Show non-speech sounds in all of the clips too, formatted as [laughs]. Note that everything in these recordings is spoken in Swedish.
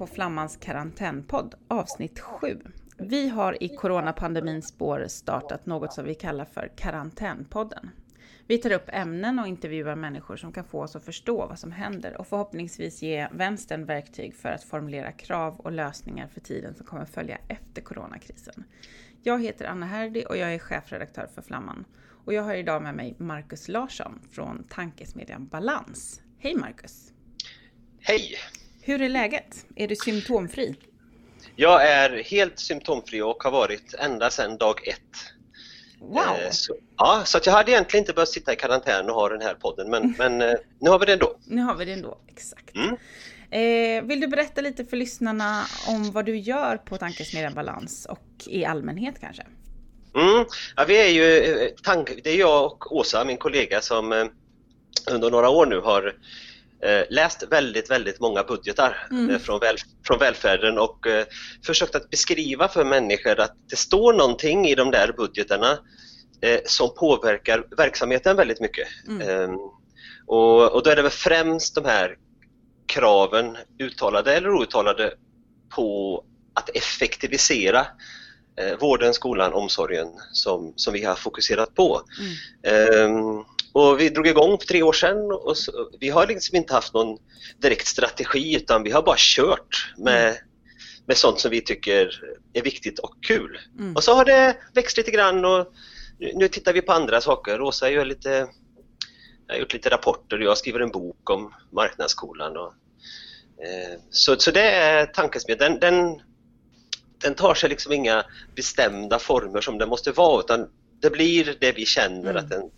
på Flammans karantänpodd avsnitt 7. Vi har i coronapandemins spår startat något som vi kallar för Karantänpodden. Vi tar upp ämnen och intervjuar människor som kan få oss att förstå vad som händer och förhoppningsvis ge vänstern verktyg för att formulera krav och lösningar för tiden som kommer följa efter coronakrisen. Jag heter Anna Herdy och jag är chefredaktör för Flamman. Och jag har idag med mig Markus Larsson från tankesmedjan Balans. Hej Markus! Hej! Hur är läget? Är du symptomfri? Jag är helt symptomfri och har varit ända sedan dag ett. Wow! Eh, Så, ja, så att jag hade egentligen inte behövt sitta i karantän och ha den här podden, men, [laughs] men eh, nu har vi det ändå. Nu har vi det ändå, exakt. Mm. Eh, vill du berätta lite för lyssnarna om vad du gör på Tankesmedjan Balans och i allmänhet kanske? Mm. Ja, vi är ju, eh, tank, det är jag och Åsa, min kollega, som under några år nu har läst väldigt, väldigt många budgetar Mm. eh, från, väl, från välfärden och eh, försökt att beskriva för människor att det står någonting i de där budgetarna eh, som påverkar verksamheten väldigt mycket. Mm. Ehm, och, och då är det väl främst de här kraven, uttalade eller outtalade, på att effektivisera eh, vården, skolan, omsorgen som, som vi har fokuserat på. Mm. Ehm, och vi drog igång för tre år sedan och så, vi har liksom inte haft någon direkt strategi utan vi har bara kört med, med sånt som vi tycker är viktigt och kul. Mm. Och så har det växt lite grann och nu, nu tittar vi på andra saker. Rosa gör lite, jag har gjort lite rapporter och jag skriver en bok om marknadsskolan. Och, eh, så, så det är tankesmedjan. Den, den, den tar sig liksom inga bestämda former som den måste vara utan det blir det vi känner Mm. att den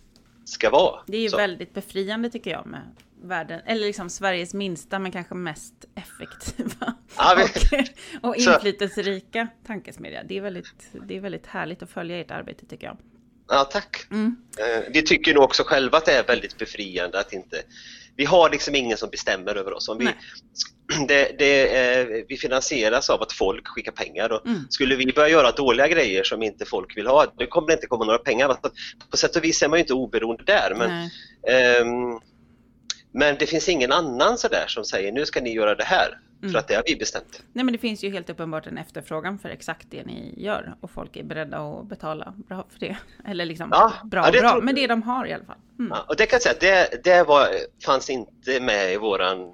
ska vara. Det är ju Så. väldigt befriande tycker jag med världen, eller liksom Sveriges minsta men kanske mest effektiva [laughs] Ja, vi- och, och inflytelserika tankesmedja. Det är, väldigt, det är väldigt härligt att följa ert arbete tycker jag. Ja, tack. Mm. Eh, Vi tycker nog också själva att det är väldigt befriande att inte... Vi har liksom ingen som bestämmer över oss. Om vi, [clears throat] det, det, eh, vi finansieras av att folk skickar pengar och Mm. skulle vi börja göra dåliga grejer som inte folk vill ha, då kommer det inte komma några pengar. På sätt och vis är man ju inte oberoende där. Men, ehm, men det finns ingen annan sådär som säger nu ska ni göra det här. Mm. För att det har vi bestämt. Nej men det finns ju helt uppenbart en efterfrågan för exakt det ni gör och folk är beredda att betala bra för det. [laughs] Eller liksom Ja, bra ja, det bra, men det de har i alla fall. Mm. Ja, och det kan jag säga, det, det var, fanns inte med i våran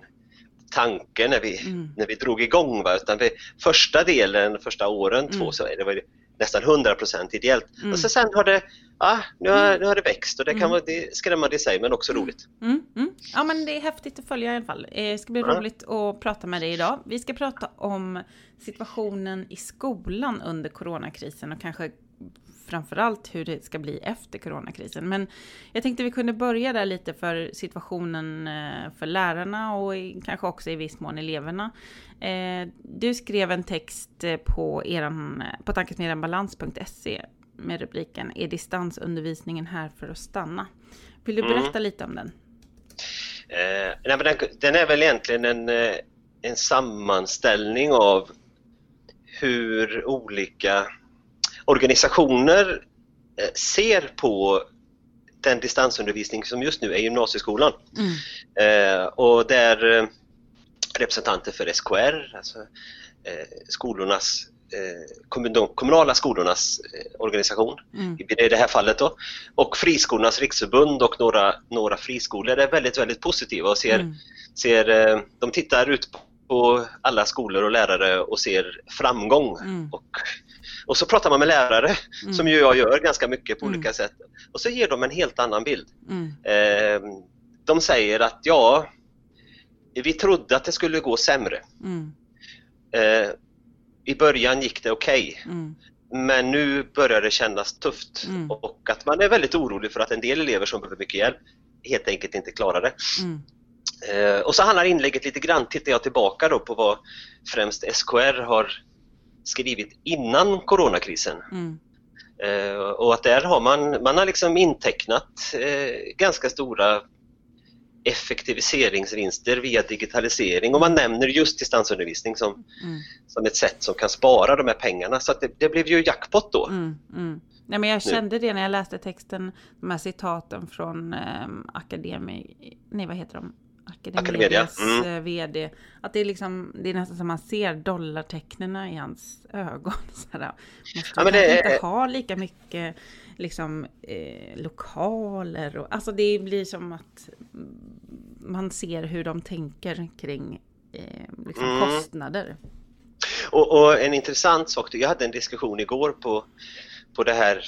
tanke när vi, Mm. när vi drog igång. Va? Utan vi, första delen, första åren, Mm. två, så är det var nästan 100% ideellt. Mm. Och så sen har det, ja, nu har, nu har det växt och det kan Mm. vara det skrämmande i sig men också roligt. Mm, mm. Ja men det är häftigt att följa i alla fall. Eh, Det ska bli roligt att prata med dig idag. Vi ska prata om situationen i skolan under coronakrisen och kanske framförallt hur det ska bli efter coronakrisen. Men jag tänkte vi kunde börja där lite för situationen eh, för lärarna och kanske också i viss mån eleverna. Eh, Du skrev en text eh, på, eran, på tankesmedjanbalans.se med rubriken Är distansundervisningen här för att stanna? Vill du Mm. berätta lite om den? Eh, nej, men den, den är väl egentligen en, en sammanställning av hur olika organisationer eh, ser på den distansundervisning som just nu är i gymnasieskolan. Mm. Eh, och där eh, representanter för SKR, alltså eh, skolornas, eh, de kommunala skolornas eh, organisation Mm. i det här fallet då, och Friskolornas riksförbund och några, några friskolor är väldigt, väldigt positiva och ser, Mm. ser de tittar ut på alla skolor och lärare och ser framgång. Mm. Och, och så pratar man med lärare, Mm. som ju jag gör ganska mycket på Mm. olika sätt, och så ger de en helt annan bild. Eh, de säger att ja, vi trodde att det skulle gå sämre. Eh, I början gick det okej, Mm. men nu börjar det kännas tufft och att man är väldigt orolig för att en del elever som behöver mycket hjälp helt enkelt inte klarar det. Eh, och så handlar inlägget lite grann, tittar jag tillbaka då på vad främst SKR har skrivit innan coronakrisen. Mm. Eh, och att där har man, man har liksom intecknat eh, ganska stora effektiviseringsvinster via digitalisering och man nämner just distansundervisning som, Mm. som ett sätt som kan spara de här pengarna. Så att det, det blev ju jackpot då. Mm. Mm. Nej, men jag kände det när jag läste texten, de här citaten från eh, akademi... Nej, vad heter de? Academedias mm. Eh, VD. Att det är liksom, det är nästan som man ser dollartecknen i hans [laughs] ögon. Sådär. Måste ja, det inte ha lika mycket liksom eh, lokaler och alltså det blir som att man ser hur de tänker kring eh, liksom mm. kostnader. Och, och, en intressant sak, jag hade en diskussion igår på, på det här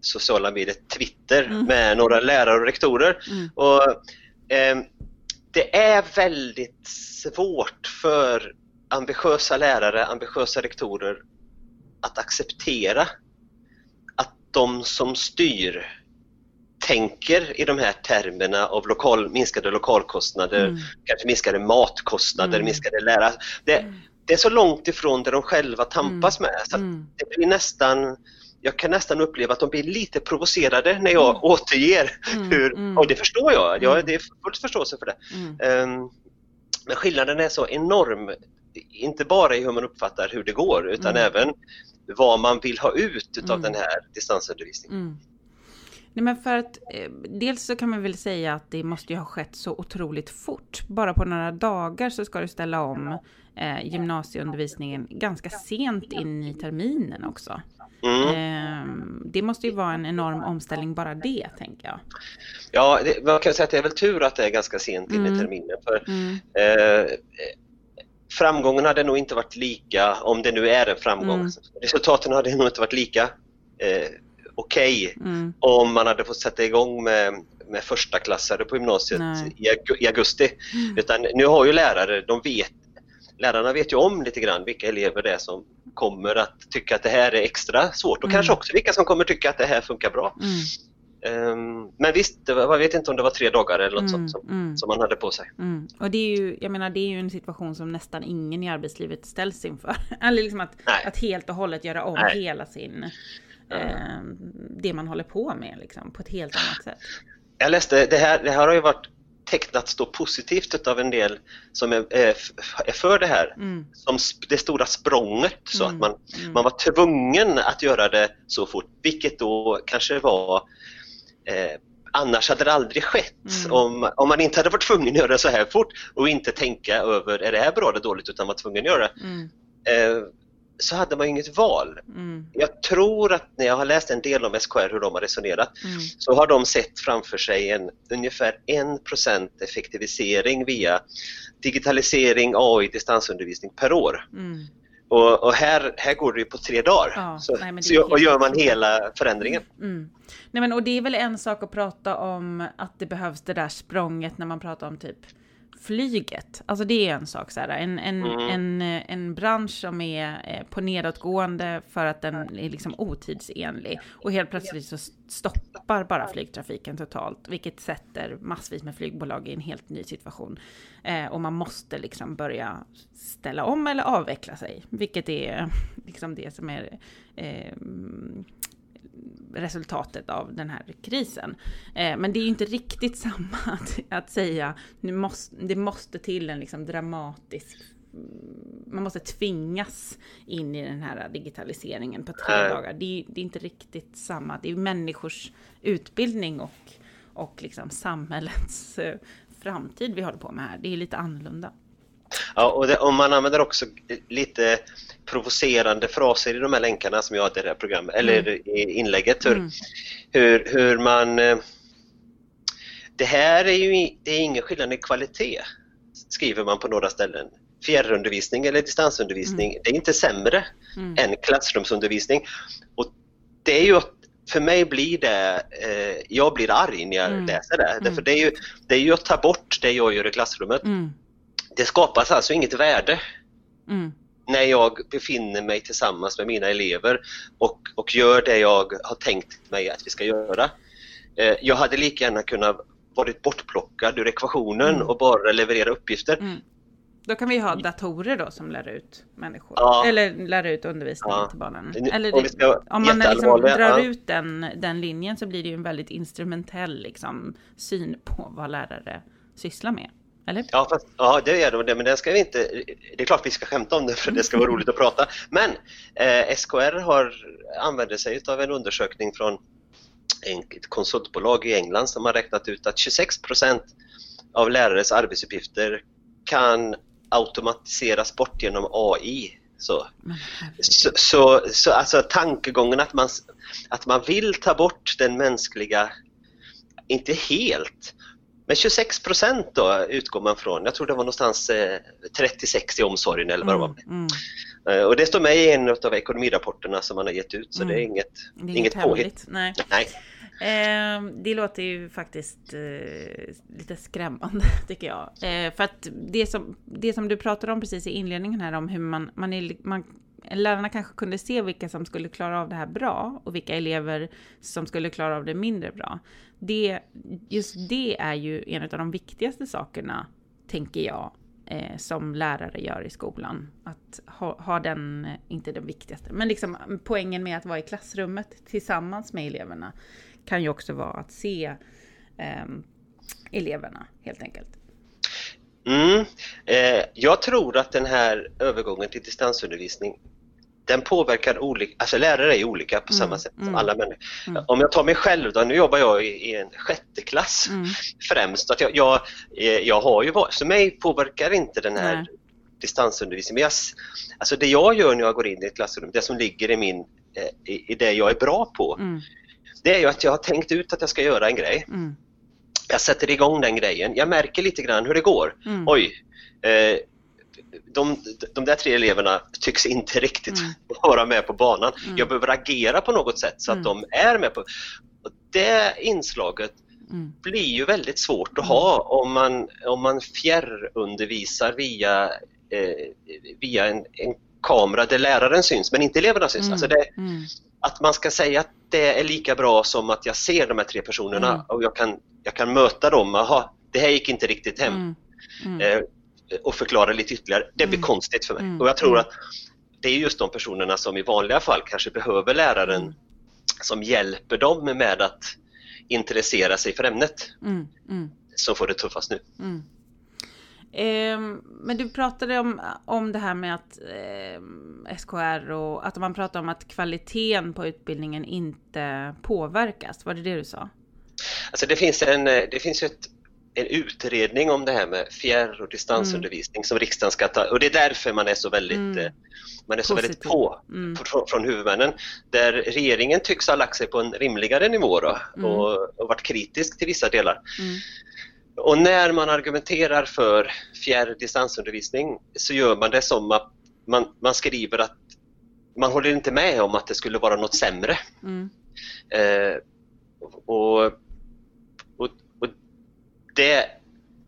sociala mediet Twitter mm. med några lärare och rektorer. Mm. Och, eh, det är väldigt svårt för ambitiösa lärare, ambitiösa rektorer att acceptera att de som styr tänker i de här termerna av lokal, minskade lokalkostnader, mm. kanske minskade matkostnader, mm. minskade lärare. Det, mm. det, är så långt ifrån det de själva tampas mm. med så mm. det blir nästan jag kan nästan uppleva att de blir lite provocerade när jag mm. återger mm, hur, mm. och det förstår jag, jag det är fullt förståelse för det. Um, men skillnaden är så enorm, inte bara i hur man uppfattar hur det går utan även vad man vill ha ut utav den här distansundervisningen. Nej, men för att eh, dels så kan man väl säga att det måste ju ha skett så otroligt fort. Bara på några dagar så ska du ställa om eh, gymnasieundervisningen ganska sent in i terminen också. Mm. Eh, det måste ju vara en enorm omställning bara det, tänker jag. Ja, det, man kan säga att det är väl tur att det är ganska sent in mm. i terminen. För, mm. eh, framgången hade nog inte varit lika, om det nu är en framgång, mm. resultaten hade nog inte varit lika eh, okej okay mm. om man hade fått sätta igång med, med första klassare på gymnasiet i, i, augusti. Mm. Utan nu har ju lärare, de vet, lärarna vet ju om lite grann vilka elever det är som kommer att tycka att det här är extra svårt och mm. kanske också vilka som kommer tycka att det här funkar bra. Um, men visst, jag vet inte om det var tre dagar eller något mm, sånt som, mm. som, man hade på sig. Mm. Och det är ju, jag menar, det är ju en situation som nästan ingen i arbetslivet ställs inför. [laughs] Eller liksom att, att helt och hållet göra om Nej. hela sin eh, det man håller på med liksom, på ett helt annat sätt. Jag läste, det här, det här har ju varit tecknats då positivt av en del som är, är för det här. Mm. Som det stora språnget så mm. att man, mm. man var tvungen att göra det så fort, vilket då kanske var eh, Annars hade det aldrig skett mm. om, om man inte hade varit tvungen att göra det så här fort och inte tänka över är det här bra eller dåligt utan var tvungen att göra det. Mm. Eh, så hade man inget val. Mm. Jag tror att när jag har läst en del om SKR, hur de har resonerat, mm. så har de sett framför sig en ungefär 1% effektivisering via digitalisering, AI, distansundervisning per år. Mm. Och, och, här, här går det ju på tre dagar. Ja, så, nej, så och gör man hela förändringen. Mm. Nej, men, och det är väl en sak att prata om att det behövs det där språnget när man pratar om typ flyget. Alltså det är en sak så här, en, en, mm. en, en bransch som är eh, på nedåtgående för att den är liksom otidsenlig. Och helt plötsligt så stoppar bara flygtrafiken totalt, vilket sätter massvis med flygbolag i en helt ny situation. Eh, och man måste liksom börja ställa om eller avveckla sig, vilket är [laughs] liksom det som är eh, resultatet av den här krisen. Eh, men det är ju inte riktigt [laughs] samma att, att säga, nu måste, det måste till en liksom dramatisk man måste tvingas in i den här digitaliseringen på tre dagar. Det är, det är, inte riktigt samma. Det är människors utbildning och, och liksom samhällets eh, framtid vi håller på med här. Det är lite annorlunda. Ja, och, det, och, man använder också lite provocerande fraser i de här länkarna som jag hade i det här programmet, eller mm. i inlägget. Hur, mm. hur, hur, man... Eh, det här är ju det är ingen skillnad i kvalitet, skriver man på några ställen. Fjärrundervisning eller distansundervisning, mm. det är inte sämre mm. än klassrumsundervisning. Och det är ju för mig blir det, eh, jag blir arg när jag mm. läser det. Därför mm. det är, ju, det är ju att ta bort det jag gör i klassrummet. Mm det skapas alltså inget värde mm. när jag befinner mig tillsammans med mina elever och, och gör det jag har tänkt mig att vi ska göra. Eh, jag hade lika gärna kunnat varit bortplockad ur ekvationen mm. och bara leverera uppgifter. Mm. Då kan vi ha datorer då som lär ut människor, ja. eller lär ut undervisningen ja. till barnen. Eller det, om man liksom drar ja. ut den, den linjen så blir det ju en väldigt instrumentell liksom, syn på vad lärare sysslar med. Eller? Ja, fast, ja, det är det, men den ska vi inte... Det är klart vi ska skämta om det för det ska vara roligt att prata. Men eh, SKR har, använder sig av en undersökning från ett konsultbolag i England som har räknat ut att 26% av lärares arbetsuppgifter kan automatiseras bort genom AI. Så, så, så, så alltså tankegången att man, att man vill ta bort den mänskliga, inte helt, men 26 procent då utgår man från. Jag tror det var någonstans eh, 36 i omsorgen eller vad det var. Mm, mm. Eh, och det står med i en av ekonomirapporterna som man har gett ut så mm. det är inget, det är inget påhitt. Nej. Nej. Eh, det låter ju faktiskt eh, lite skrämmande [laughs] tycker jag. Eh, för att det som, det som du pratade om precis i inledningen här om hur man, man, är, man lärarna kanske kunde se vilka som skulle klara av det här bra och vilka elever som skulle klara av det mindre bra. Det, just det är ju en av de viktigaste sakerna, tänker jag, eh, som lärare gör i skolan. Att ha, ha den, eh, inte den viktigaste, men liksom poängen med att vara i klassrummet tillsammans med eleverna kan ju också vara att se eh, eleverna helt enkelt. Mm. Eh, jag tror att den här övergången till distansundervisning den påverkar olika, alltså lärare är olika på samma mm, sätt som mm, alla människor. Mm. Om jag tar mig själv då, nu jobbar jag i, en sjätte klass mm. främst. Att jag, jag, eh, jag har ju varit, så mig påverkar inte den här Nej. distansundervisningen. Men jag, alltså det jag gör när jag går in i ett klassrum, det som ligger i, min, eh, i, i det jag är bra på, mm. det är ju att jag har tänkt ut att jag ska göra en grej. Mm. Jag sätter igång den grejen. Jag märker lite grann hur det går. Oj, eh, de, de där tre eleverna tycks inte riktigt mm. [laughs] vara med på banan. Mm. Jag behöver agera på något sätt så att mm. de är med på... Och det inslaget mm. blir ju väldigt svårt att ha om man, om man fjärrundervisar via, eh, via en, en, kamera där läraren syns men inte eleverna syns. Alltså det, att man ska säga att det är lika bra som att jag ser de här tre personerna och jag kan, jag kan möta dem. Aha, det här gick inte riktigt hem. Eh, och förklara lite ytterligare, det blir mm. konstigt för mig. Mm. Och jag tror mm. att det är just de personerna som i vanliga fall kanske behöver läraren mm. som hjälper dem med att intressera sig för ämnet mm. mm. som får det tuffast nu. Eh, men du pratade om, om det här med att eh, SKR och att man pratar om att kvaliteten på utbildningen inte påverkas. Var det det du sa? Alltså det finns, en, det finns ett en utredning om det här med fjärr och distansundervisning mm. som riksdagen ska ta och det är därför man är så väldigt, mm. Eh, man är så väldigt på mm. från, från huvudmännen. Där regeringen tycks ha lagt sig på en rimligare nivå då, mm. och, och varit kritisk till vissa delar. Mm. Och när man argumenterar för fjärr distansundervisning så gör man det som att man, man skriver att man håller inte med om att det skulle vara något sämre. Mm. Eh, och det,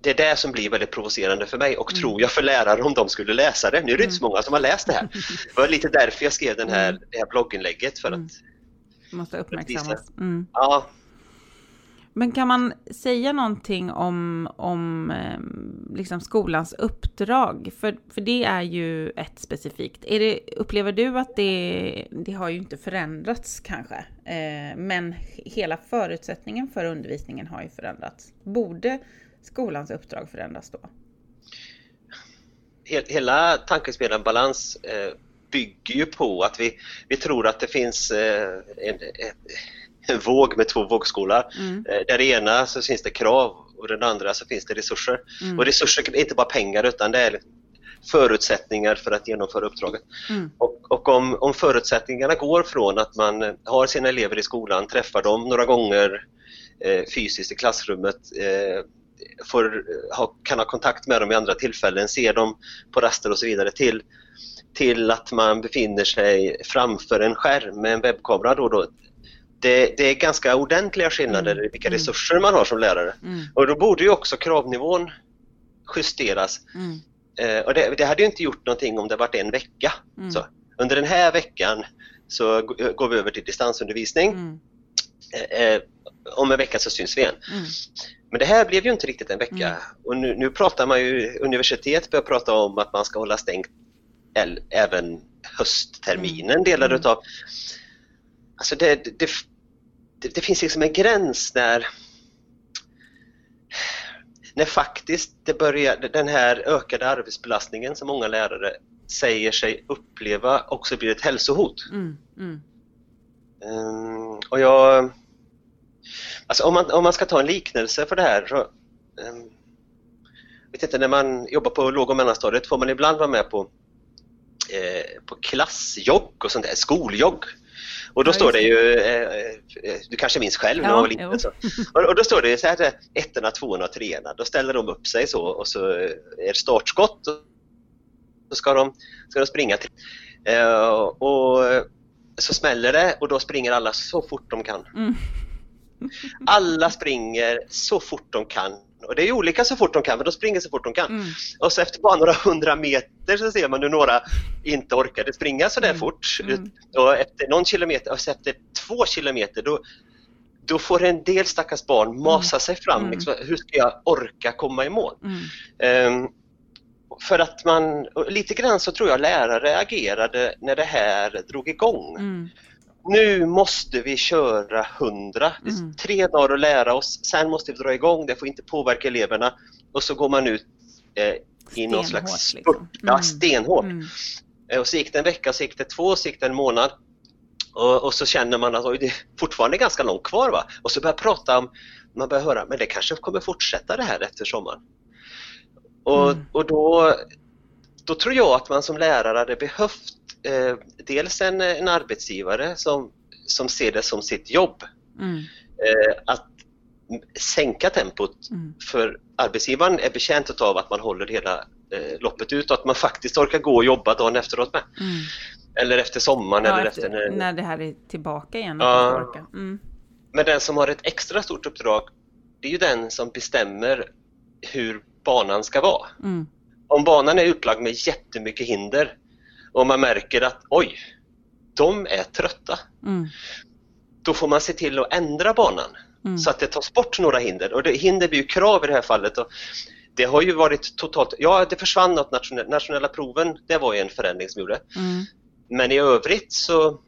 det är det som blir väldigt provocerande för mig och mm. tror jag för lärare om de skulle läsa det. Nu är det inte så mm. många som har läst det här. Det var lite därför jag skrev den här, mm. det här blogginlägget för mm. att måste uppmärksammas. Mm. Ja. Men kan man säga någonting om, om ehm, liksom skolans uppdrag? För, för det är ju ett specifikt. Är det, upplever du att det, det har ju inte förändrats kanske, eh, men hela förutsättningen för undervisningen har ju förändrats. Borde skolans uppdrag förändras då? Hela tankesmedjan Balans eh, bygger ju på att vi, vi tror att det finns eh, en, en en våg med två vågskålar. Mm. Eh, där det ena så finns det krav och den andra så finns det resurser. Mm. Och resurser är inte bara pengar utan det är förutsättningar för att genomföra uppdraget. Mm. Och, och om, om, förutsättningarna går från att man har sina elever i skolan, träffar dem några gånger eh, fysiskt i klassrummet, eh, får, ha, kan ha kontakt med dem i andra tillfällen, ser dem på raster och så vidare till, till att man befinner sig framför en skärm med en webbkamera då, då det, det, är ganska ordentliga skillnader mm. i vilka mm. resurser man har som lärare. Mm. Och då borde ju också kravnivån justeras. Mm. Eh, och det, det, hade ju inte gjort någonting om det varit en vecka. Mm. Så, under den här veckan så går vi över till distansundervisning. Mm. Eh, eh, om en vecka så syns vi igen. Men det här blev ju inte riktigt en vecka och nu, nu pratar man ju, universitet börjar prata om att man ska hålla stängt även höstterminen delar utav Alltså det, det, det, det finns liksom en gräns när när faktiskt det börjar, den här ökade arbetsbelastningen som många lärare säger sig uppleva också blir ett hälsohot. Mm, mm. Um, och jag, alltså om, man, om man ska ta en liknelse för det här så, um, vet inte, när man jobbar på låg och mellanstadiet får man ibland vara med på, eh, på klassjogg och sånt där, skoljogg. Och då Ja, står det ju, eh, eh, du kanske minns själv när Ja, man var liten. Så. Och, och då står det ju så här, att ettorna, tvåorna och treorna, då ställer de upp sig så och så är det startskott och så ska de, ska de springa till. Eh, och så smäller det och då springer alla så fort de kan. Mm. Alla springer så fort de kan. Och det är olika så fort de kan, men de springer så fort de kan. Mm. Och så efter bara några [laughs] hundra meter så ser man hur några inte orkade springa så där Mm. fort. Mm. Och efter någon kilometer, och så efter två kilometer då, då får en del stackars barn masa sig fram. Mm. Liksom, hur ska jag orka komma i mål? Mm. Ehm, för att man, lite grann så tror jag lärare agerade när det här drog igång. Mm. Nu måste vi köra 100. Det är Mm. tre dagar att lära oss, sen måste vi dra igång, det får inte påverka eleverna. Och så går man ut eh, i någon slags liksom. spurt, ja, Mm. stenhårt. Mm. Eh, Och så gick det en vecka, så gick det två, så gick det en månad. Och, och så känner man att oj, det är fortfarande ganska långt kvar. Va? Och så börjar prata om, man börjar höra, men det kanske kommer fortsätta det här efter sommaren. Och, Mm. och då, då tror jag att man som lärare hade behövt eh, dels en, en arbetsgivare som, som ser det som sitt jobb Mm. eh, att sänka tempot Mm. för arbetsgivaren är betjänt av att man håller hela eh, loppet ut och att man faktiskt orkar gå och jobba dagen efteråt med. Mm. Eller efter sommaren Ja, eller efter, efter, när det här är tillbaka igen. Ja. Mm. Men den som har ett extra stort uppdrag det är ju den som bestämmer hur banan ska vara. Mm. Om banan är utlagd med jättemycket hinder och man märker att oj, de är trötta. Mm. Då får man se till att ändra banan Mm. så att det tas bort några hinder. Och det, hinder blir ju krav i det här fallet. Och det har ju varit totalt, ja det försvann något nationella, nationella proven, det var ju en förändring som gjorde. Mm. Men i övrigt så,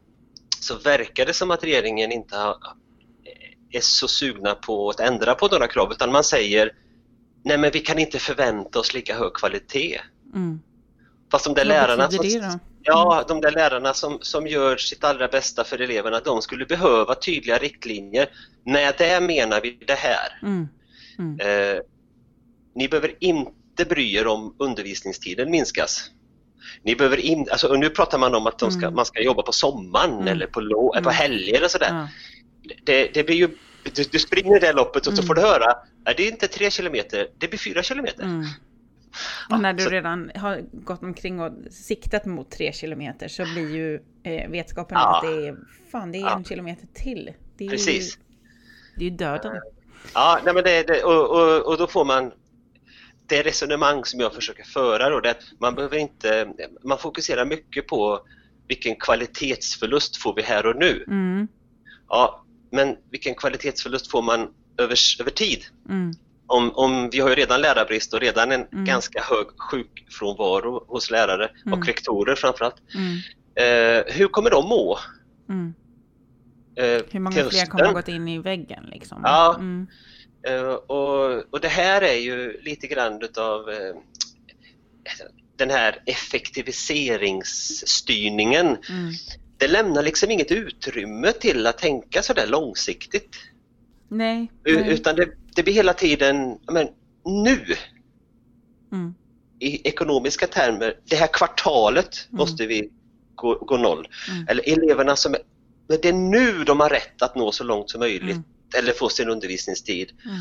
så verkar det som att regeringen inte har, är så sugna på att ändra på några krav utan man säger nej men vi kan inte förvänta oss lika hög kvalitet. Mm. Fast de där Vad lärarna som, då? Ja, de där lärarna som, som gör sitt allra bästa för eleverna, de skulle behöva tydliga riktlinjer. Med det menar vi det här. Mm. Mm. Eh, ni behöver inte bry er om undervisningstiden minskas. Ni behöver in, alltså, nu pratar man om att ska, Mm. man ska jobba på sommaren Mm. eller på, lo, Mm. på helger och sådär. Det, det blir ju, du, du springer det loppet och så Mm. får du höra, nej, det är inte tre kilometer, det blir fyra kilometer. Mm. Och när du så- redan har gått omkring och siktat mot tre kilometer så blir ju eh, vetskapen Ja. att det är, fan, det är Ja. en kilometer till. Det är Precis. Ju, det är ju döden. Ja, nej men det, det, och, och, och då får man det resonemang som jag försöker föra då, det är att man behöver inte, man fokuserar mycket på vilken kvalitetsförlust får vi här och nu. Mm. Ja, men vilken kvalitetsförlust får man över, över tid? Mm. Om, om vi har ju redan lärarbrist och redan en Mm. ganska hög sjukfrånvaro hos lärare Mm. och rektorer framförallt. Mm. Eh, hur kommer de må? Mm. Eh, Hur många fler kommer gått in i väggen liksom? Ja. Mm. Eh, och, och det här är ju lite grann utav eh, den här effektiviseringsstyrningen. Det lämnar liksom inget utrymme till att tänka så där långsiktigt. Nej. Nej. Utan det, det blir hela tiden, men nu Mm. i ekonomiska termer, det här kvartalet Mm. måste vi gå, gå noll. Mm. Eller eleverna som, är- men det är nu de har rätt att nå så långt som möjligt Mm. eller få sin undervisningstid. Mm.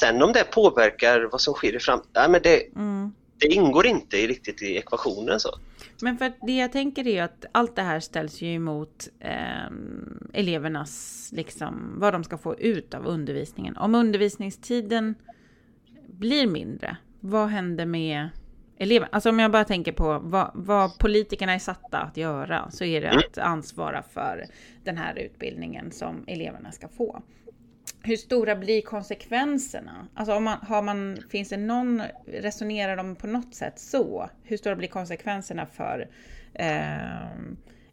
Sen om det påverkar vad som sker i framtiden, ja, men det, Mm. Det ingår inte riktigt i ekvationen. så. Men för det jag tänker är att allt det här ställs ju emot ehm, elevernas, liksom, vad de ska få ut av undervisningen. Om undervisningstiden blir mindre, vad händer med eleverna? Alltså om jag bara tänker på vad, vad politikerna är satta att göra, så är det Mm. att ansvara för den här utbildningen som eleverna ska få. Hur stora blir konsekvenserna? Alltså om man, har man, finns det någon, resonerar de på något sätt så? Hur stora blir konsekvenserna för eh,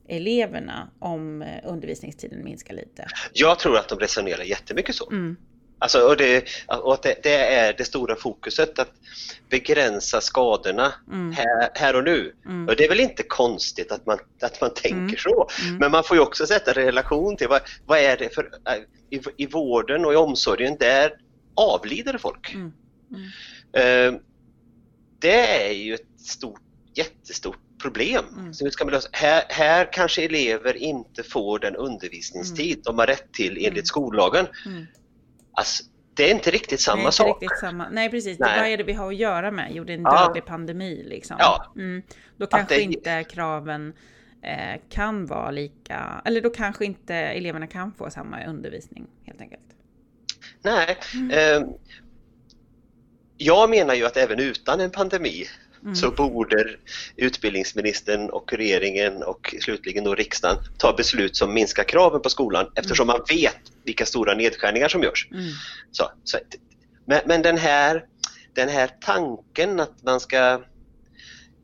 eleverna om eh, undervisningstiden minskar lite? Jag tror att de resonerar jättemycket så. Mm, Alltså, och det, och det, det är det stora fokuset, att begränsa skadorna mm, här, här och nu. mm, Och det är väl inte konstigt att man, att man tänker Mm. så. mm, Men man får ju också sätta relation till vad, vad är det för... äh, I, I vården och i omsorgen, där avlider folk. Eh, det är ju ett stort, jättestort problem. Mm. Så ska man lösa. Här, här kanske elever inte får den undervisningstid mm. de har rätt till enligt mm. skollagen. Mm. Alltså, det är inte riktigt samma Nej, sak. Riktigt samma. Nej precis, Nej. vad är det vi har att göra med? Jo, det är en ja. dödlig pandemi liksom. Ja. Mm. Då kanske det... inte kraven eh, kan vara lika, eller då kanske inte eleverna kan få samma undervisning helt enkelt. Nej, mm. eh, jag menar ju att även utan en pandemi mm. så borde utbildningsministern och regeringen och slutligen då riksdagen ta beslut som minskar kraven på skolan eftersom mm. man vet vilka stora nedskärningar som görs. Mm. Så, så, men, men den, här, den här tanken att man ska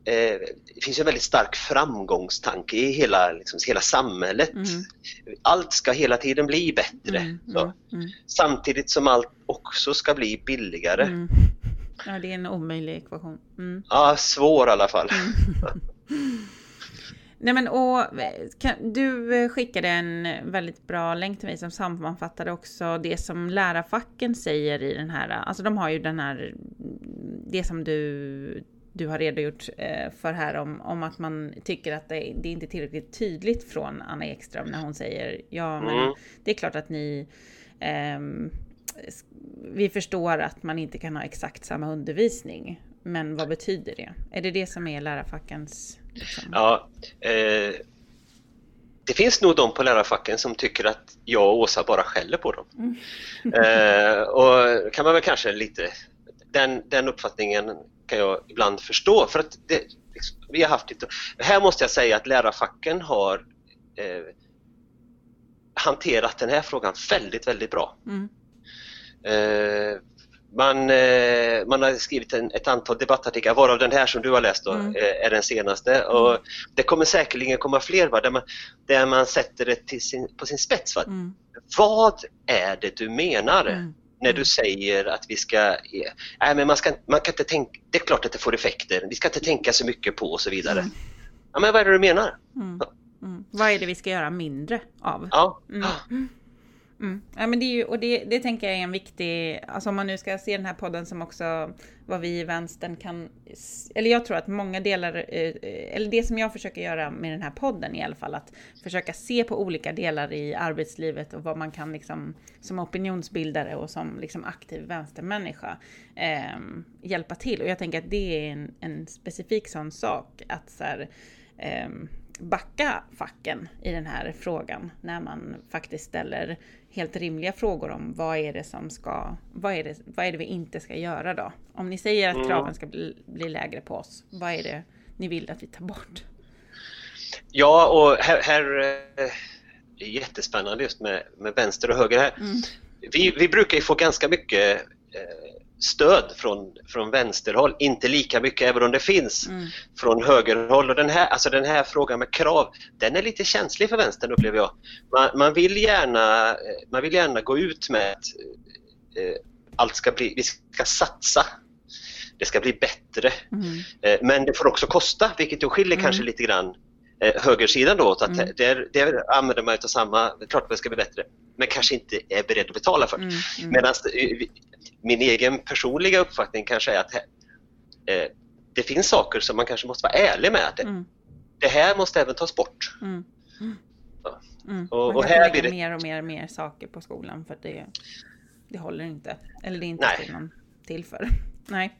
Eh, det finns en väldigt stark framgångstanke i hela, liksom, hela samhället. Mm. Allt ska hela tiden bli bättre. Mm, mm, mm, Samtidigt som allt också ska bli billigare. Mm. Ja, det är en omöjlig ekvation. Mm. Ja, svår i alla fall. [laughs] Nej men och kan, du skickade en väldigt bra länk till mig som sammanfattade också det som lärarfacken säger i den här, alltså de har ju den här, det som du du har redogjort eh, för här om, om att man tycker att det, det är inte är tillräckligt tydligt från Anna Ekström när hon säger ja men mm. det är klart att ni eh, vi förstår att man inte kan ha exakt samma undervisning. Men vad betyder det? Är det det som är lärarfackens... Liksom? Ja, eh, det finns nog de på lärarfacken som tycker att jag och Åsa bara skäller på dem. Mm. [laughs] eh, och kan man väl kanske lite... Den, den uppfattningen kan jag ibland förstå för att det, vi har haft lite... Här måste jag säga att lärarfacken har eh, hanterat den här frågan väldigt, väldigt bra. Mm. Eh, man, eh, man har skrivit en, ett antal debattartiklar, varav den här som du har läst då, mm. Eh, är den senaste. Mm. Och det kommer säkerligen komma fler va? Där, man, där man sätter det sin, på sin spets. Va? Mm. Vad är det du menar? Mm. när du mm. säger att vi ska... Nej, men man, ska, man kan inte tänka... Det är klart att det får effekter. Vi ska inte tänka så mycket på och så vidare. Mm. Ja, men vad är det du menar? Vad är det vi ska göra mindre av? Ja. Mm. Ja, men det, är ju, och det, det tänker jag är en viktig, alltså om man nu ska se den här podden som också vad vi i vänstern kan, eller jag tror att många delar, eh, eller det som jag försöker göra med den här podden i alla fall, att försöka se på olika delar i arbetslivet och vad man kan liksom som opinionsbildare och som liksom aktiv vänstermänniska eh, hjälpa till. Och jag tänker att det är en, en specifik sån sak, att så här, eh, backa facken i den här frågan när man faktiskt ställer helt rimliga frågor om vad är det som ska, vad är det, vad är det vi inte ska göra då? Om ni säger att mm. kraven ska bli, bli lägre på oss, vad är det ni vill att vi tar bort? Ja, och här, här eh, är jättespännande just med, med vänster och höger här. Mm. Vi, vi brukar ju få ganska mycket eh, stöd från, från vänsterhåll, inte lika mycket även om det finns mm. från högerhåll. Och den här, alltså den här frågan med krav, den är lite känslig för vänstern upplever jag. Man, man vill, gärna, man vill gärna gå ut med att eh, allt ska bli, vi ska satsa. Det ska bli bättre. Mm. Eh, men det får också kosta, vilket ju skiljer mm. kanske lite grann eh, högersidan då åt att mm. där, där använder man av samma, klart det ska bli bättre, men kanske inte är beredd att betala för det. Mm. Mm. Medan eh, min egen personliga uppfattning kanske är att eh, det finns saker som man kanske måste vara ärlig med. Att det, mm. det här måste även tas bort. Mm. Mm. Och, och här lägga det... mer och mer och mer saker på skolan för att det, det håller inte. Eller det är inte Nej. någon till för. [laughs] Nej.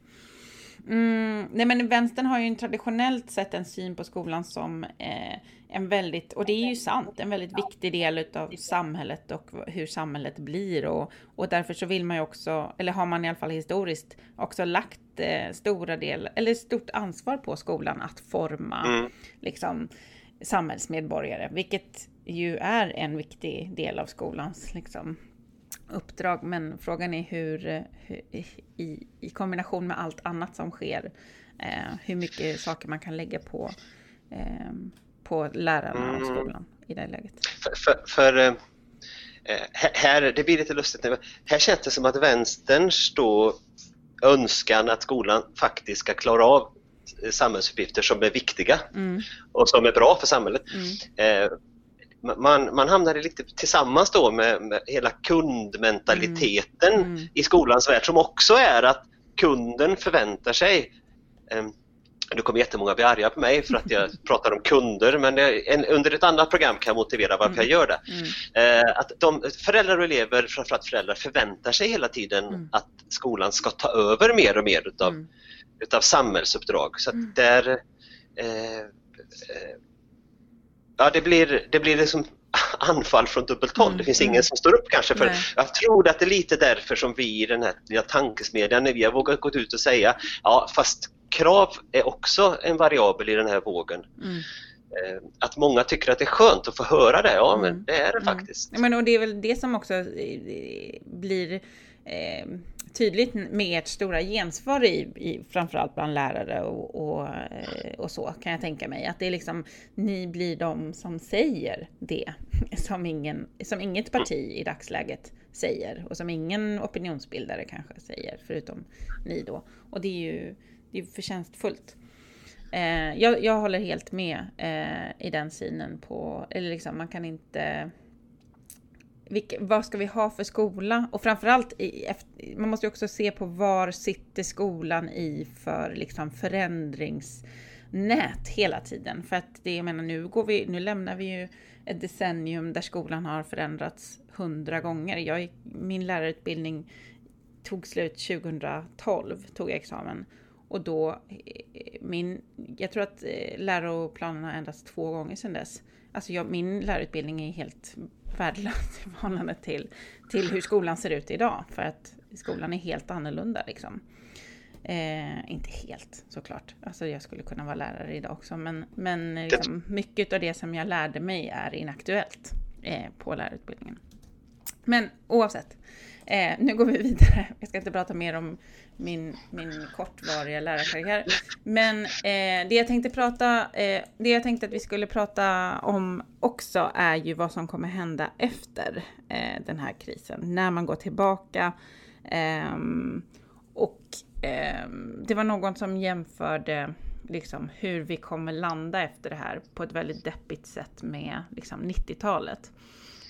Mm, nej men vänstern har ju traditionellt sett en syn på skolan som eh, en väldigt, och det är ju sant, en väldigt viktig del av samhället och hur samhället blir och, och därför så vill man ju också, eller har man i alla fall historiskt också lagt eh, stora del, eller stort ansvar på skolan att forma mm. liksom samhällsmedborgare, vilket ju är en viktig del av skolans liksom uppdrag. Men frågan är hur, hur i, i, kombination med allt annat som sker, eh, hur mycket saker man kan lägga på eh, på lärarna och mm. skolan i det läget? För, för, för eh, här, det blir lite lustigt, här känns det som att vänsterns då önskan att skolan faktiskt ska klara av samhällsuppgifter som är viktiga mm. och som är bra för samhället. Mm. Man, man hamnade lite tillsammans då med, med hela kundmentaliteten mm. mm. i skolans värld som också är att kunden förväntar sig um, nu kommer jättemånga bli arga på mig för att jag [laughs] pratar om kunder men en, under ett annat program kan jag motivera varför mm. jag gör det. Mm. Eh, att de, föräldrar och elever, framförallt föräldrar, förväntar sig hela tiden mm. att skolan ska ta över mer och mer utav, mm. utav samhällsuppdrag. Så att mm. där, eh, eh, ja, det blir, det blir liksom [laughs] anfall från dubbelt håll. Mm, det finns ingen mm. som står upp kanske för Jag tror att det är lite därför som vi i den här lilla tankesmedjan, när vi har vågat gå ut och säga ja fast krav är också en variabel i den här vågen. Mm. Eh, att många tycker att det är skönt att få höra det, ja men mm. det är det mm. faktiskt. Men och det är väl det som också eh, blir eh, tydligt med ert stora gensvar i, i framförallt bland lärare och, och, eh, och, så kan jag tänka mig. Att det är liksom, ni blir de som säger det [laughs] som, ingen, som inget parti i dagsläget säger och som ingen opinionsbildare kanske säger förutom ni då. Och det är ju det är förtjänstfullt. Eh, jag, jag håller helt med eh, i den synen på, eller liksom man kan inte vilka, vad ska vi ha för skola? Och framförallt, i, man måste ju också se på var sitter skolan i för liksom förändringsnät hela tiden. För att det, jag menar, nu, går vi, nu lämnar vi ju ett decennium där skolan har förändrats hundra gånger. Jag, min lärarutbildning tog slut 2012, tog jag examen. Och då, eh, min, jag tror att eh, läroplanen har ändrats två gånger sedan dess. Alltså jag, min lärarutbildning är helt värdelös i förhållande till, till hur skolan ser ut idag. För att skolan är helt annorlunda liksom. Eh, inte helt såklart. Alltså jag skulle kunna vara lärare idag också. Men, men liksom, mycket av det som jag lärde mig är inaktuellt eh, på lärarutbildningen. Men oavsett. Eh, nu går vi vidare. [laughs] Jag ska inte prata mer om min, min kortvariga lärarkarriär. Men eh, det jag tänkte prata, eh, det jag tänkte att vi skulle prata om också är ju vad som kommer hända efter eh, den här krisen. När man går tillbaka. Ehm, och ehm, det var någon som jämförde liksom hur vi kommer landa efter det här på ett väldigt deppigt sätt med liksom 90-talet.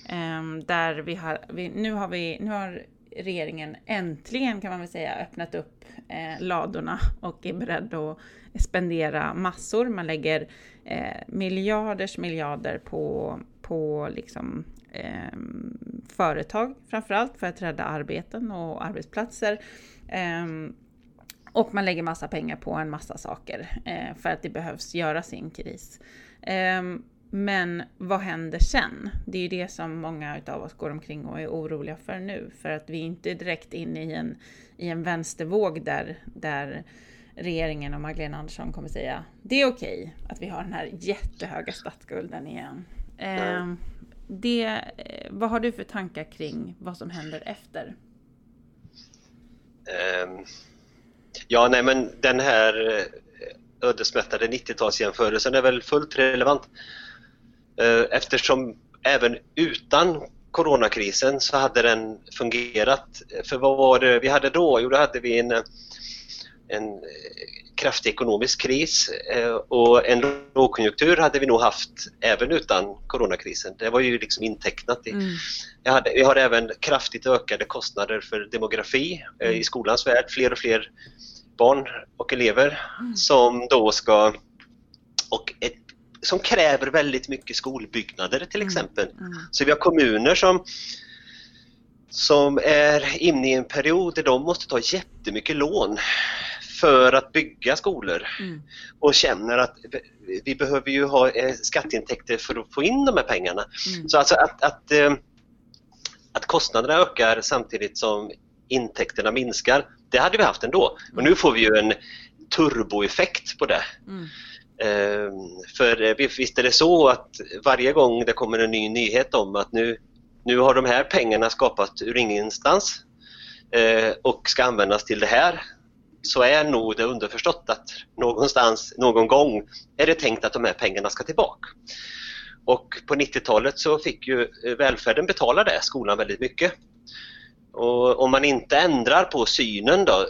Ehm, där vi har, vi, nu har vi, nu har regeringen äntligen kan man väl säga öppnat upp eh, ladorna och är beredd att spendera massor. Man lägger eh, miljarders miljarder på, på liksom, eh, företag framförallt för att rädda arbeten och arbetsplatser. Eh, och man lägger massa pengar på en massa saker eh, för att det behövs göras i en kris. Eh, men vad händer sen? Det är ju det som många av oss går omkring och är oroliga för nu. För att vi är inte direkt inne i en, i en vänstervåg där, där regeringen och Magdalena Andersson kommer säga det är okej att vi har den här jättehöga statsskulden igen. Ehm, eh, det, vad har du för tankar kring vad som händer efter? Um, ja, nej men den här eh, ödesmättade 90-talsjämförelsen är väl fullt relevant. Eh, eftersom även utan coronakrisen så hade den fungerat. För vad var det vi hade då? Jo, då hade vi en, en kraftig ekonomisk kris eh, och en lågkonjunktur hade vi nog haft även utan coronakrisen. Det var ju liksom intecknat. I, mm. hade, vi har även kraftigt ökade kostnader för demografi eh, mm. i skolans värld. Fler och fler barn och elever mm. som då ska och ett som kräver väldigt mycket skolbyggnader till mm. exempel. Mm. Så vi har kommuner som som är inne i en period där de måste ta jättemycket lån för att bygga skolor mm. och känner att vi behöver ju ha eh, skatteintäkter för att få in de här pengarna. Mm. Så alltså att, att, eh, att kostnaderna ökar samtidigt som intäkterna minskar, det hade vi haft ändå. Och nu får vi ju en turboeffekt på det. Mm. Ehm, för eh, visst är det så att varje gång det kommer en ny nyhet om att nu, nu har de här pengarna skapats ur ingenstans eh, och ska användas till det här så är nog det underförstått att någonstans, någon gång är det tänkt att de här pengarna ska tillbaka. Och på 90-talet så fick ju eh, välfärden betala det, skolan väldigt mycket. Och om man inte ändrar på synen då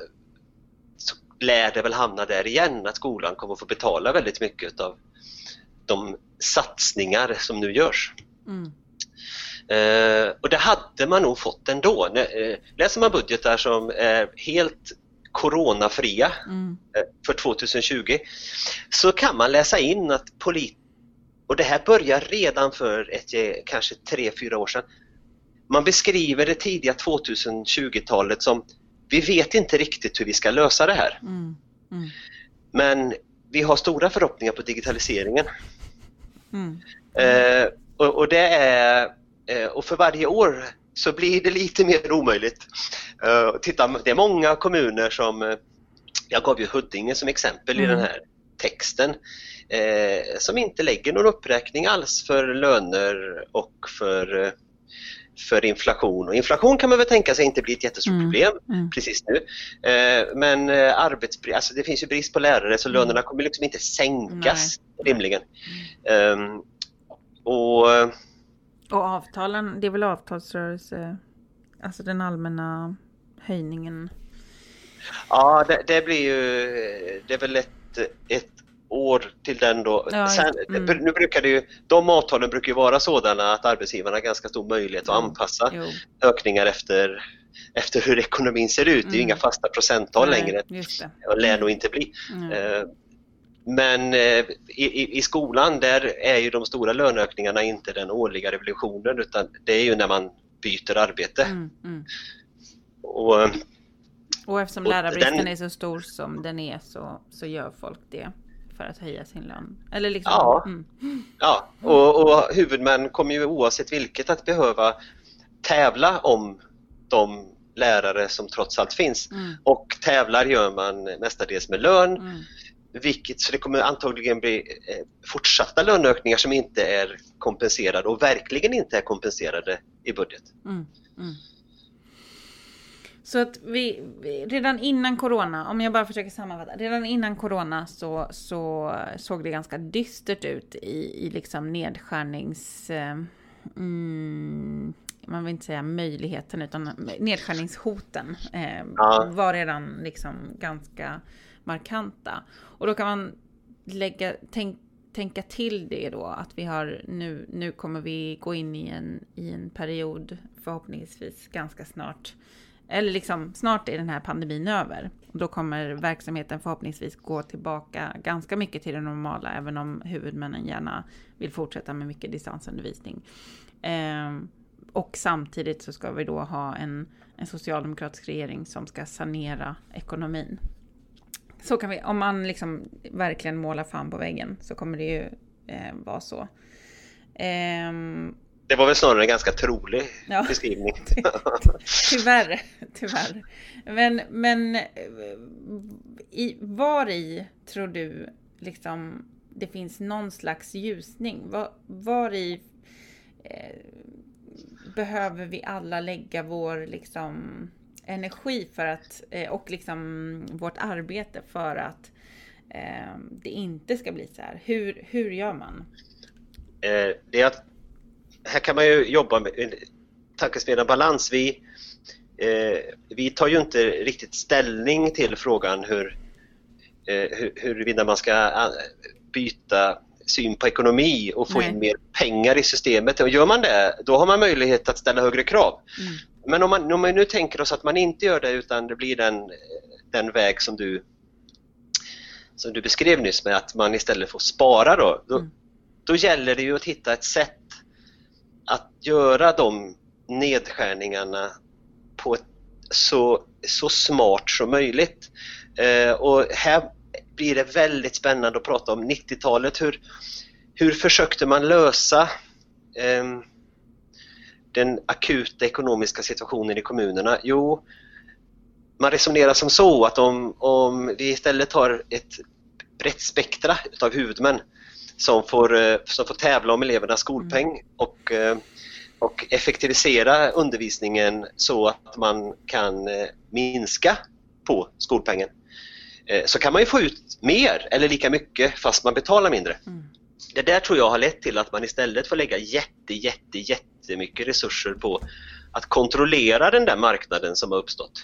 lär det väl hamna där igen, att skolan kommer få betala väldigt mycket av de satsningar som nu görs. Mm. Eh, och det hade man nog fått ändå. Eh, läser man budgetar som är helt coronafria Mm. eh, för 2020 så kan man läsa in att polit och det här börjar redan för ett, kanske tre fyra år sedan. Man beskriver det tidiga 2020-talet som vi vet inte riktigt hur vi ska lösa det här. Mm. Mm. Men vi har stora förhoppningar på digitaliseringen. Mm. Eh, och, och, det är, eh, och för varje år så blir det lite mer omöjligt. Eh, titta, det är många kommuner som, eh, jag gav ju Huddinge som exempel i Mm. den här texten, eh, som inte lägger någon uppräkning alls för löner och för, eh, för inflation. Och inflation kan man väl tänka sig inte blir ett jättestort Mm. problem Mm. precis nu. Eh, men eh, arbetsbrist, alltså det finns ju brist på lärare så Mm. lönerna kommer liksom inte sänkas rimligen. Ehm, och Och avtalen, det är väl avtalsrörelse, alltså den allmänna höjningen. ja, det, det blir ju, det är väl ett, ett år till den då. Ja, Sen, mm. Nu brukar det ju, de avtalen brukar ju vara sådana att arbetsgivarna har ganska stor möjlighet att Mm. anpassa Jo. ökningar efter, efter hur ekonomin ser ut. Det är ju Mm. inga fasta procenttal Nej, längre. Det. Lär nog inte bli. Mm. Eh, Men eh, i, i, i skolan där är ju de stora löneökningarna inte den årliga revolutionen utan det är ju när man byter arbete. Mm. Mm. Och, eh, Och eftersom Och lärarbristen den- är så stor som den är så, så gör folk det för att höja sin lön. Eller liksom, Ja. mm. ja, och, och huvudmän kommer ju oavsett vilket att behöva tävla om de lärare som trots allt finns. Mm. Och tävlar gör man mestadels med lön, Mm. vilket, så det kommer antagligen bli eh, fortsatta löneökningar som inte är kompenserade och verkligen inte är kompenserade i budget. Mm. Så att vi, redan innan corona, om jag bara försöker sammanfatta, redan innan corona så, så såg det ganska dystert ut i, i liksom nedskärnings... Eh, mm, man vill inte säga möjligheten utan nedskärningshoten eh, var redan liksom ganska markanta. Och då kan man lägga, tänk, tänka till det då att vi har nu, nu kommer vi gå in i en, i en period förhoppningsvis ganska snart. Eller liksom snart är den här pandemin över. Då kommer verksamheten förhoppningsvis gå tillbaka ganska mycket till det normala även om huvudmännen gärna vill fortsätta med mycket distansundervisning. Eh, och samtidigt så ska vi då ha en, en socialdemokratisk regering som ska sanera ekonomin. Så kan vi, om man liksom verkligen målar fan på väggen så kommer det ju eh, vara så. Eh, det var väl snarare en ganska trolig Ja. beskrivning. [laughs] tyvärr, tyvärr. Men, men eh, i, var i tror du liksom det finns någon slags ljusning? Var, var i eh, behöver vi alla lägga vår liksom energi för att eh, och liksom vårt arbete för att eh, det inte ska bli så här? Hur, hur gör man? Eh, det är att här kan man ju jobba med en tankesmedjan balans. Vi, eh, vi tar ju inte riktigt ställning till frågan hur, eh, hur, huruvida man ska eh, byta syn på ekonomi och få Nej. in mer pengar i systemet. Och gör man det, då har man möjlighet att ställa högre krav. Mm. Men om man, om man nu tänker oss att man inte gör det utan det blir den, den väg som du, som du beskrev nyss med att man istället får spara då. Då, Mm. då gäller det ju att hitta ett sätt att göra de nedskärningarna på ett så, så smart som möjligt. Eh, och här blir det väldigt spännande att prata om 90-talet. Hur, hur försökte man lösa eh, den akuta ekonomiska situationen i kommunerna? Jo, man resonerar som så att om, om vi istället har ett brett spektra utav huvudmän som får, eh, som får tävla om elevernas skolpeng och, eh, och effektivisera undervisningen så att man kan eh, minska på skolpengen så kan man ju få ut mer eller lika mycket fast man betalar mindre. Mm. Det där tror jag har lett till att man istället får lägga jätte, jätte, jättemycket resurser på att kontrollera den där marknaden som har uppstått.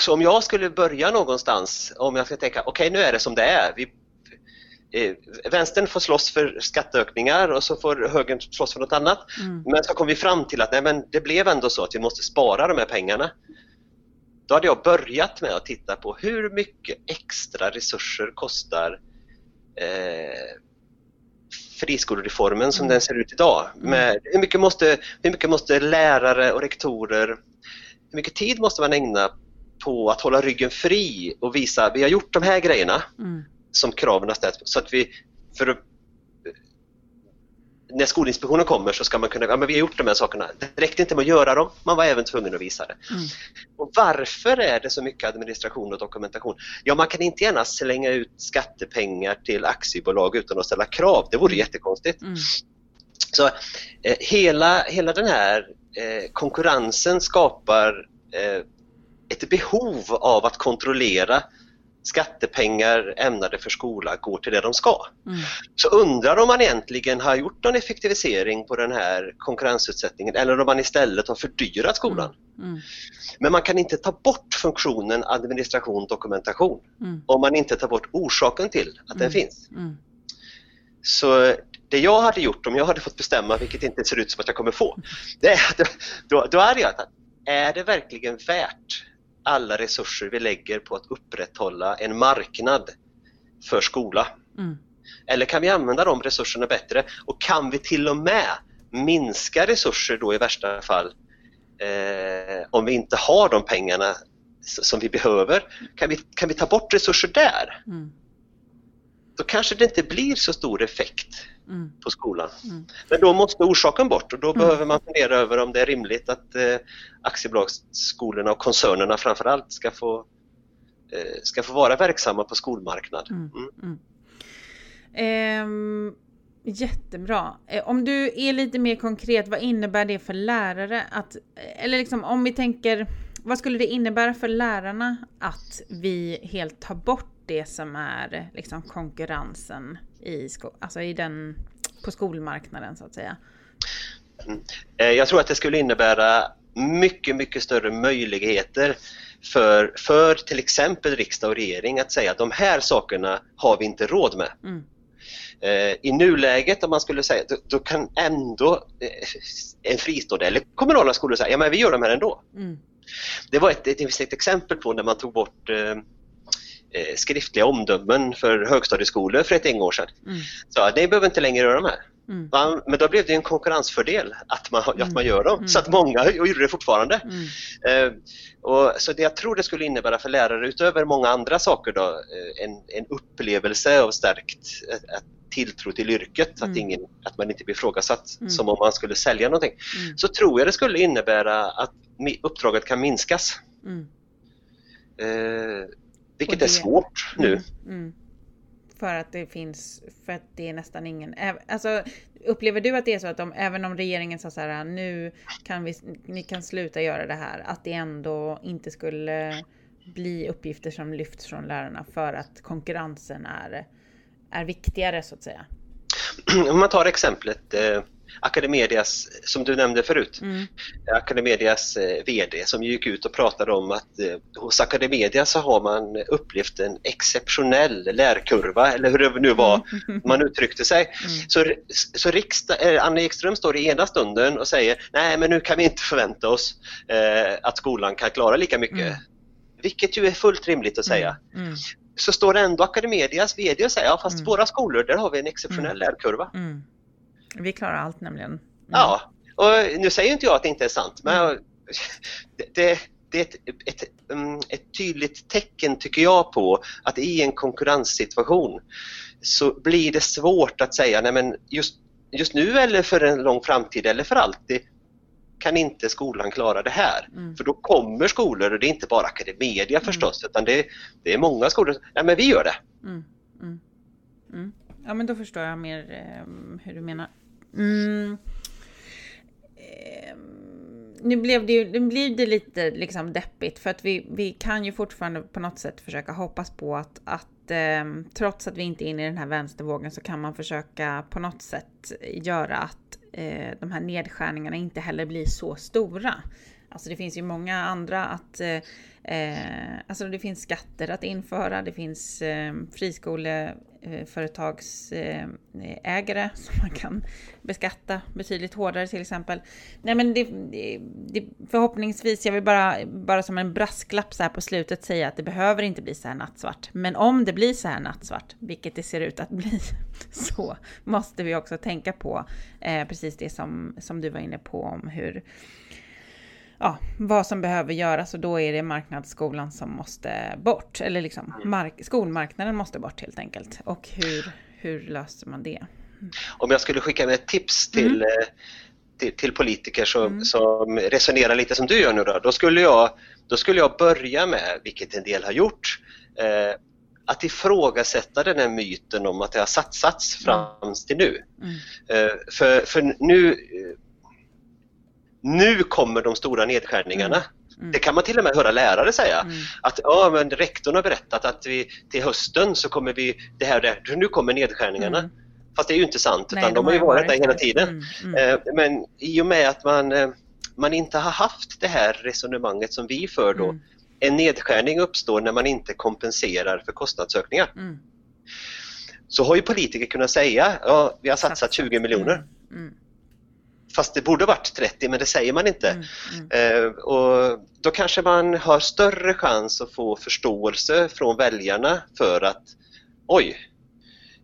Så om jag skulle börja någonstans, om jag ska tänka okej nu är det som det är. Vi, eh, vänstern får slåss för skatteökningar och så får högern slåss för något annat. Mm. Men så kom vi fram till att nej, men det blev ändå så att vi måste spara de här pengarna. då hade jag börjat med att titta på hur mycket extra resurser kostar eh, friskolereformen som mm. den ser ut idag. Mm. Med hur, mycket måste, hur mycket måste lärare och rektorer, hur mycket tid måste man ägna på att hålla ryggen fri och visa vi har gjort de här grejerna mm. som kraven har ställt så att vi för att när Skolinspektionen kommer så ska man kunna, ja men vi har gjort de här sakerna. Det räckte inte med att göra dem, man var även tvungen att visa det. Mm. Och varför är det så mycket administration och dokumentation? Ja, man kan inte gärna slänga ut skattepengar till aktiebolag utan att ställa krav, det vore mm. jättekonstigt. Mm. Så eh, hela, hela den här eh, konkurrensen skapar eh, ett behov av att kontrollera skattepengar ämnade för skola går till det de ska. Mm. Så undrar om man egentligen har gjort någon effektivisering på den här konkurrensutsättningen eller om man istället har fördyrat skolan. Mm. Mm. Men man kan inte ta bort funktionen administration dokumentation mm. om man inte tar bort orsaken till att den mm. finns. Så det jag hade gjort om jag hade fått bestämma, vilket inte ser ut som att jag kommer få, [laughs] det är att då, då hade jag tagit, är det verkligen värt alla resurser vi lägger på att upprätthålla en marknad för skola? Mm. Eller kan vi använda de resurserna bättre? Och kan vi till och med minska resurser då i värsta fall eh, om vi inte har de pengarna som vi behöver? Kan vi, kan vi ta bort resurser där? Mm. Då kanske det inte blir så stor effekt mm. på skolan. Mm. Men då måste orsaken bort och då mm. behöver man fundera över om det är rimligt att eh, aktiebolagsskolorna och koncernerna framförallt ska få, eh, ska få vara verksamma på skolmarknad. Eh, jättebra. Eh, om du är lite mer konkret, vad innebär det för lärare att, eller liksom om vi tänker, vad skulle det innebära för lärarna att vi helt tar bort det som är liksom konkurrensen i, alltså i den, på skolmarknaden så att säga? Mm. Eh, jag tror att det skulle innebära mycket, mycket större möjligheter för, för till exempel riksdag och regering att säga att de här sakerna har vi inte råd med. Mm. Eh, I nuläget om man skulle säga, då, då kan ändå eh, en fristående eller kommunala skolor säga, ja men vi gör de här ändå. Mm. Det var ett, ett, ett exempel på när man tog bort Eh, skriftliga omdömen för högstadieskolor för ett år sedan. Mm. Så det behöver inte längre göra de här. Mm. Men då blev det en konkurrensfördel att man, mm. att man gör dem, mm. så att många gjorde det fortfarande. Mm. Eh, och, så det jag tror det skulle innebära för lärare utöver många andra saker då, eh, en, en upplevelse av stärkt eh, tilltro till yrket, att, ingen, att man inte blir ifrågasatt som om man skulle sälja någonting. Så tror jag det skulle innebära att uppdraget kan minskas. Eh, vilket det, är svårt nu. Mm, mm. För att det finns, för att det är nästan ingen, alltså upplever du att det är så att de, även om regeringen sa så här, nu kan vi, ni kan sluta göra det här, att det ändå inte skulle bli uppgifter som lyfts från lärarna för att konkurrensen är, är viktigare så att säga? Om man tar exemplet eh, Academedias, som du nämnde förut, mm. Academedias eh, VD som gick ut och pratade om att eh, hos Academedia så har man upplevt en exceptionell lärkurva eller hur det nu var mm. man uttryckte sig. Mm. Så, så riksdag, eh, Anna Ekström står i ena stunden och säger nej men nu kan vi inte förvänta oss eh, att skolan kan klara lika mycket. Mm. Vilket ju är fullt rimligt att säga mm. Mm. så står ändå Academedias VD och säger ja fast mm. våra skolor där har vi en exceptionell mm. lärkurva. Mm. Vi klarar allt nämligen. Mm. Ja, och nu säger inte jag att det inte är sant, men mm. [laughs] det, det, är ett, ett, mm, ett, tydligt tecken tycker jag på att i en konkurrenssituation så blir det svårt att säga nej men just, just nu eller för en lång framtid eller för alltid kan inte skolan klara det här. Mm. För då kommer skolor, och det är inte bara Academedia mm. förstås, utan det, det är många skolor, nej men vi gör det. Mm. mm. Ja men då förstår jag mer eh, hur du menar. Mm. Eh, nu blev det ju nu blev det lite liksom deppigt för att vi, vi kan ju fortfarande på något sätt försöka hoppas på att, att eh, trots att vi inte är inne i den här vänstervågen så kan man försöka på något sätt göra att eh, de här nedskärningarna inte heller blir så stora. Alltså det finns ju många andra att eh, eh, alltså det finns skatter att införa, det finns eh, friskoleföretagsägare eh, som man kan beskatta betydligt hårdare till exempel. Nej men det, det, det, förhoppningsvis, jag vill bara, bara som en brasklapp så här på slutet säga att det behöver inte bli så här nattsvart. Men om det blir så här nattsvart, vilket det ser ut att bli, [laughs] så måste vi också tänka på eh, precis det som, som du var inne på om hur ja, vad som behöver göras och då är det marknadsskolan som måste bort. Eller liksom mm. mark skolmarknaden måste bort helt enkelt. Och hur, hur löser man det? Om jag skulle skicka med ett tips till, mm. Eh, till, till, politiker som, mm. som resonerar lite som du gör nu då, då skulle jag, då skulle jag börja med, vilket en del har gjort, eh, att ifrågasätta den här myten om att det har satsats fram mm. till nu. Mm. Eh, för, för nu nu kommer de stora nedskärningarna. Mm. Mm. Det kan man till och med höra lärare säga. Mm. Att ja, men rektorn har berättat att vi, till hösten så kommer vi, det här det, nu kommer nedskärningarna. Mm. Fast det är ju inte sant, utan Nej, de, de har ju varit där hela tiden. Mm, mm. Eh, men i och med att man, eh, man inte har haft det här resonemanget som vi för då, en nedskärning uppstår när man inte kompenserar för kostnadsökningar. Så har ju politiker kunnat säga, ja vi har satsat 20 miljoner. Fast det borde varit 30 men det säger man inte. Mm, mm. Eh, och då kanske man har större chans att få förståelse från väljarna för att oj,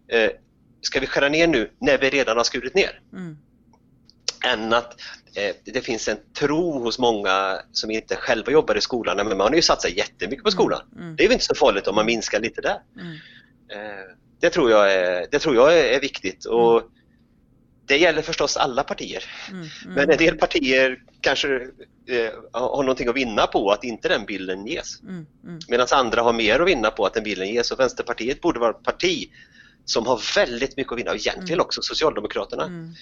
eh, ska vi skära ner nu när vi redan har skurit ner? Mm. Än att eh, det finns en tro hos många som inte själva jobbar i skolan, men man har ju satsat jättemycket på mm, skolan. Mm. Det är väl inte så farligt om man minskar lite där. Mm. Eh, det, tror jag är, det tror jag är viktigt. Och det gäller förstås alla partier. Mm, mm. Men en del partier kanske eh, har någonting att vinna på att inte den bilden ges. Mm, mm. Medan andra har mer att vinna på att den bilden ges. Och Vänsterpartiet borde vara ett parti som har väldigt mycket att vinna, och egentligen mm. också Socialdemokraterna. Mm.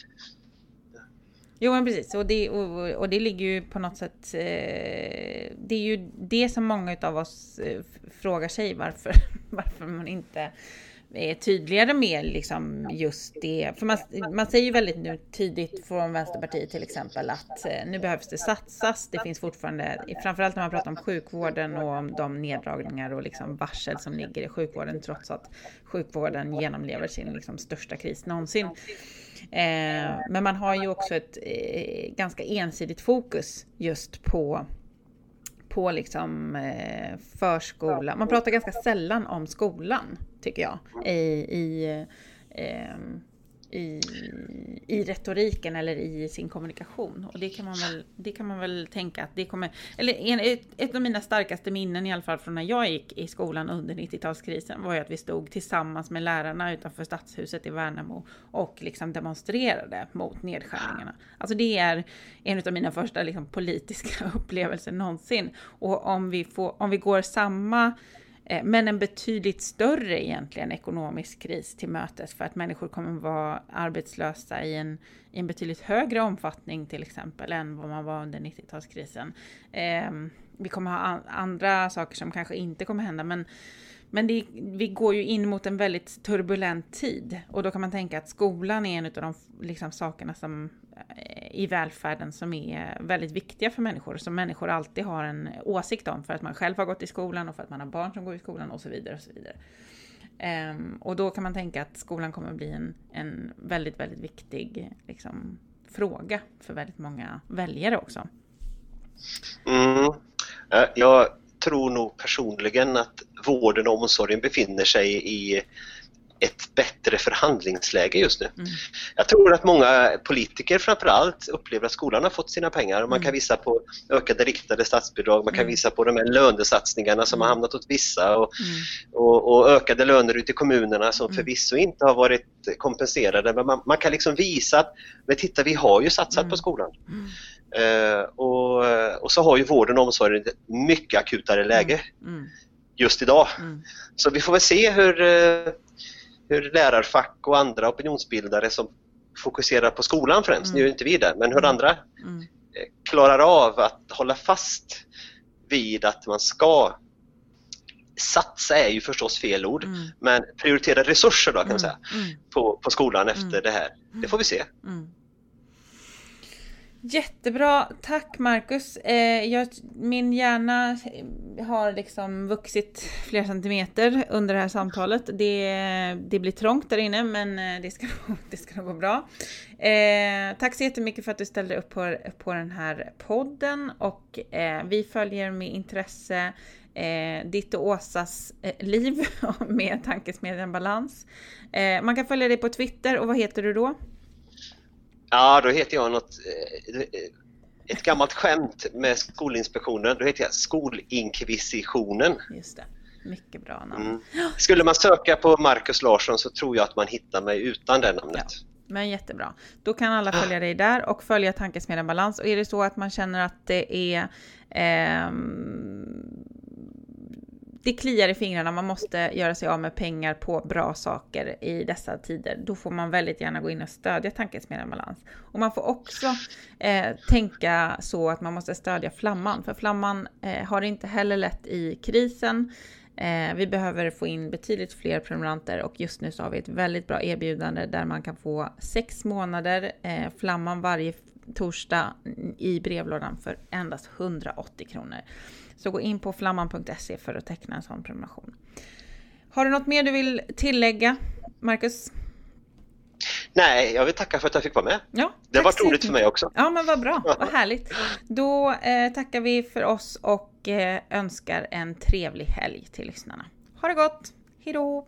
Jo men precis, och det, och, och, det ligger ju på något sätt... Eh, det är ju det som många av oss eh, frågar sig varför, [laughs] varför man inte är tydligare med liksom just det. För man, man säger ju väldigt nu tydligt från Vänsterpartiet till exempel att eh, nu behövs det satsas. Det finns fortfarande, framförallt när man pratar om sjukvården och om de neddragningar och liksom varsel som ligger i sjukvården trots att sjukvården genomlever sin liksom största kris någonsin. Eh, men man har ju också ett eh, ganska ensidigt fokus just på på liksom eh, förskola. Man pratar ganska sällan om skolan, tycker jag, i, i ehm, i, i retoriken eller i sin kommunikation. Och det kan man väl, det kan man väl tänka att det kommer... Eller en, ett, ett av mina starkaste minnen i alla fall från när jag gick i skolan under 90-talskrisen var ju att vi stod tillsammans med lärarna utanför Stadshuset i Värnamo och liksom demonstrerade mot nedskärningarna. Alltså det är en av mina första liksom, politiska [laughs] upplevelser någonsin. Och om vi, får, om vi går samma Eh, men en betydligt större egentligen ekonomisk kris till mötes för att människor kommer vara arbetslösa i en, i en betydligt högre omfattning till exempel än vad man var under 90-talskrisen. Eh, vi kommer ha andra saker som kanske inte kommer hända men men det, vi går ju in mot en väldigt turbulent tid och då kan man tänka att skolan är en av de liksom, sakerna som eh, i välfärden som är väldigt viktiga för människor, som människor alltid har en åsikt om för att man själv har gått i skolan och för att man har barn som går i skolan och så vidare. Och så vidare. Um, och då kan man tänka att skolan kommer bli en, en väldigt, väldigt viktig liksom, fråga för väldigt många väljare också. Mm. Eh, jag tror nog personligen att vården och omsorgen befinner sig i ett bättre förhandlingsläge just nu. Mm. Jag tror att många politiker framförallt upplever att skolan har fått sina pengar. Man kan mm. visa på ökade riktade statsbidrag, man kan mm. visa på de här lönesatsningarna som har mm. hamnat åt vissa och, mm. och, och, ökade löner ute i kommunerna som förvisso inte har varit kompenserade. Men man, man kan liksom visa att men titta, vi har ju satsat på skolan. Uh, och, och, så har ju vården och omsorgen ett mycket akutare läge just idag. Så vi får väl se hur uh, hur lärarfack och andra opinionsbildare som fokuserar på skolan främst, mm. nu är inte vi där, men hur mm. andra mm. klarar av att hålla fast vid att man ska satsa är ju förstås fel ord, mm. men prioritera resurser då kan man mm. säga mm. på, på skolan efter det här. Det får vi se. Jättebra, tack Marcus. Eh, jag, min hjärna har liksom vuxit flera centimeter under det här samtalet. Det, det blir trångt där inne men eh, det ska, [laughs] det ska nog gå bra. Eh, tack så jättemycket för att du ställde upp på, på den här podden och eh, vi följer med intresse eh, ditt och Åsas eh, liv [laughs] med Tankesmedjan Balans. Eh, man kan följa dig på Twitter och vad heter du då? Ja, då heter jag något, eh, ett gammalt skämt med Skolinspektionen. Då heter jag Skolinkvisitionen. Just det. Mycket bra namn. Mm. Skulle man söka på Marcus Larsson så tror jag att man hittar mig utan det namnet. Ja. Men jättebra. Då kan alla följa dig där och följa Tankesmedjan Balans. Och är det så att man känner att det är eh, det kliar i fingrarna, man måste göra sig av med pengar på bra saker i dessa tider. Då får man väldigt gärna gå in och stödja Tankesmedjan Balans. Och man får också eh, tänka så att man måste stödja Flamman, för Flamman eh, har inte heller lätt i krisen. Eh, vi behöver få in betydligt fler prenumeranter och just nu så har vi ett väldigt bra erbjudande där man kan få sex månader eh, Flamman varje torsdag i brevlådan för endast 180 kronor. Så gå in på flamman.se för att teckna en sån prenumeration. Har du något mer du vill tillägga, Marcus? Nej, jag vill tacka för att jag fick vara med. Ja, det var roligt för mig också. Ja, men vad bra. [laughs] Vad härligt. Då eh, tackar vi för oss och eh, önskar en trevlig helg till lyssnarna. Ha det gott! Hejdå!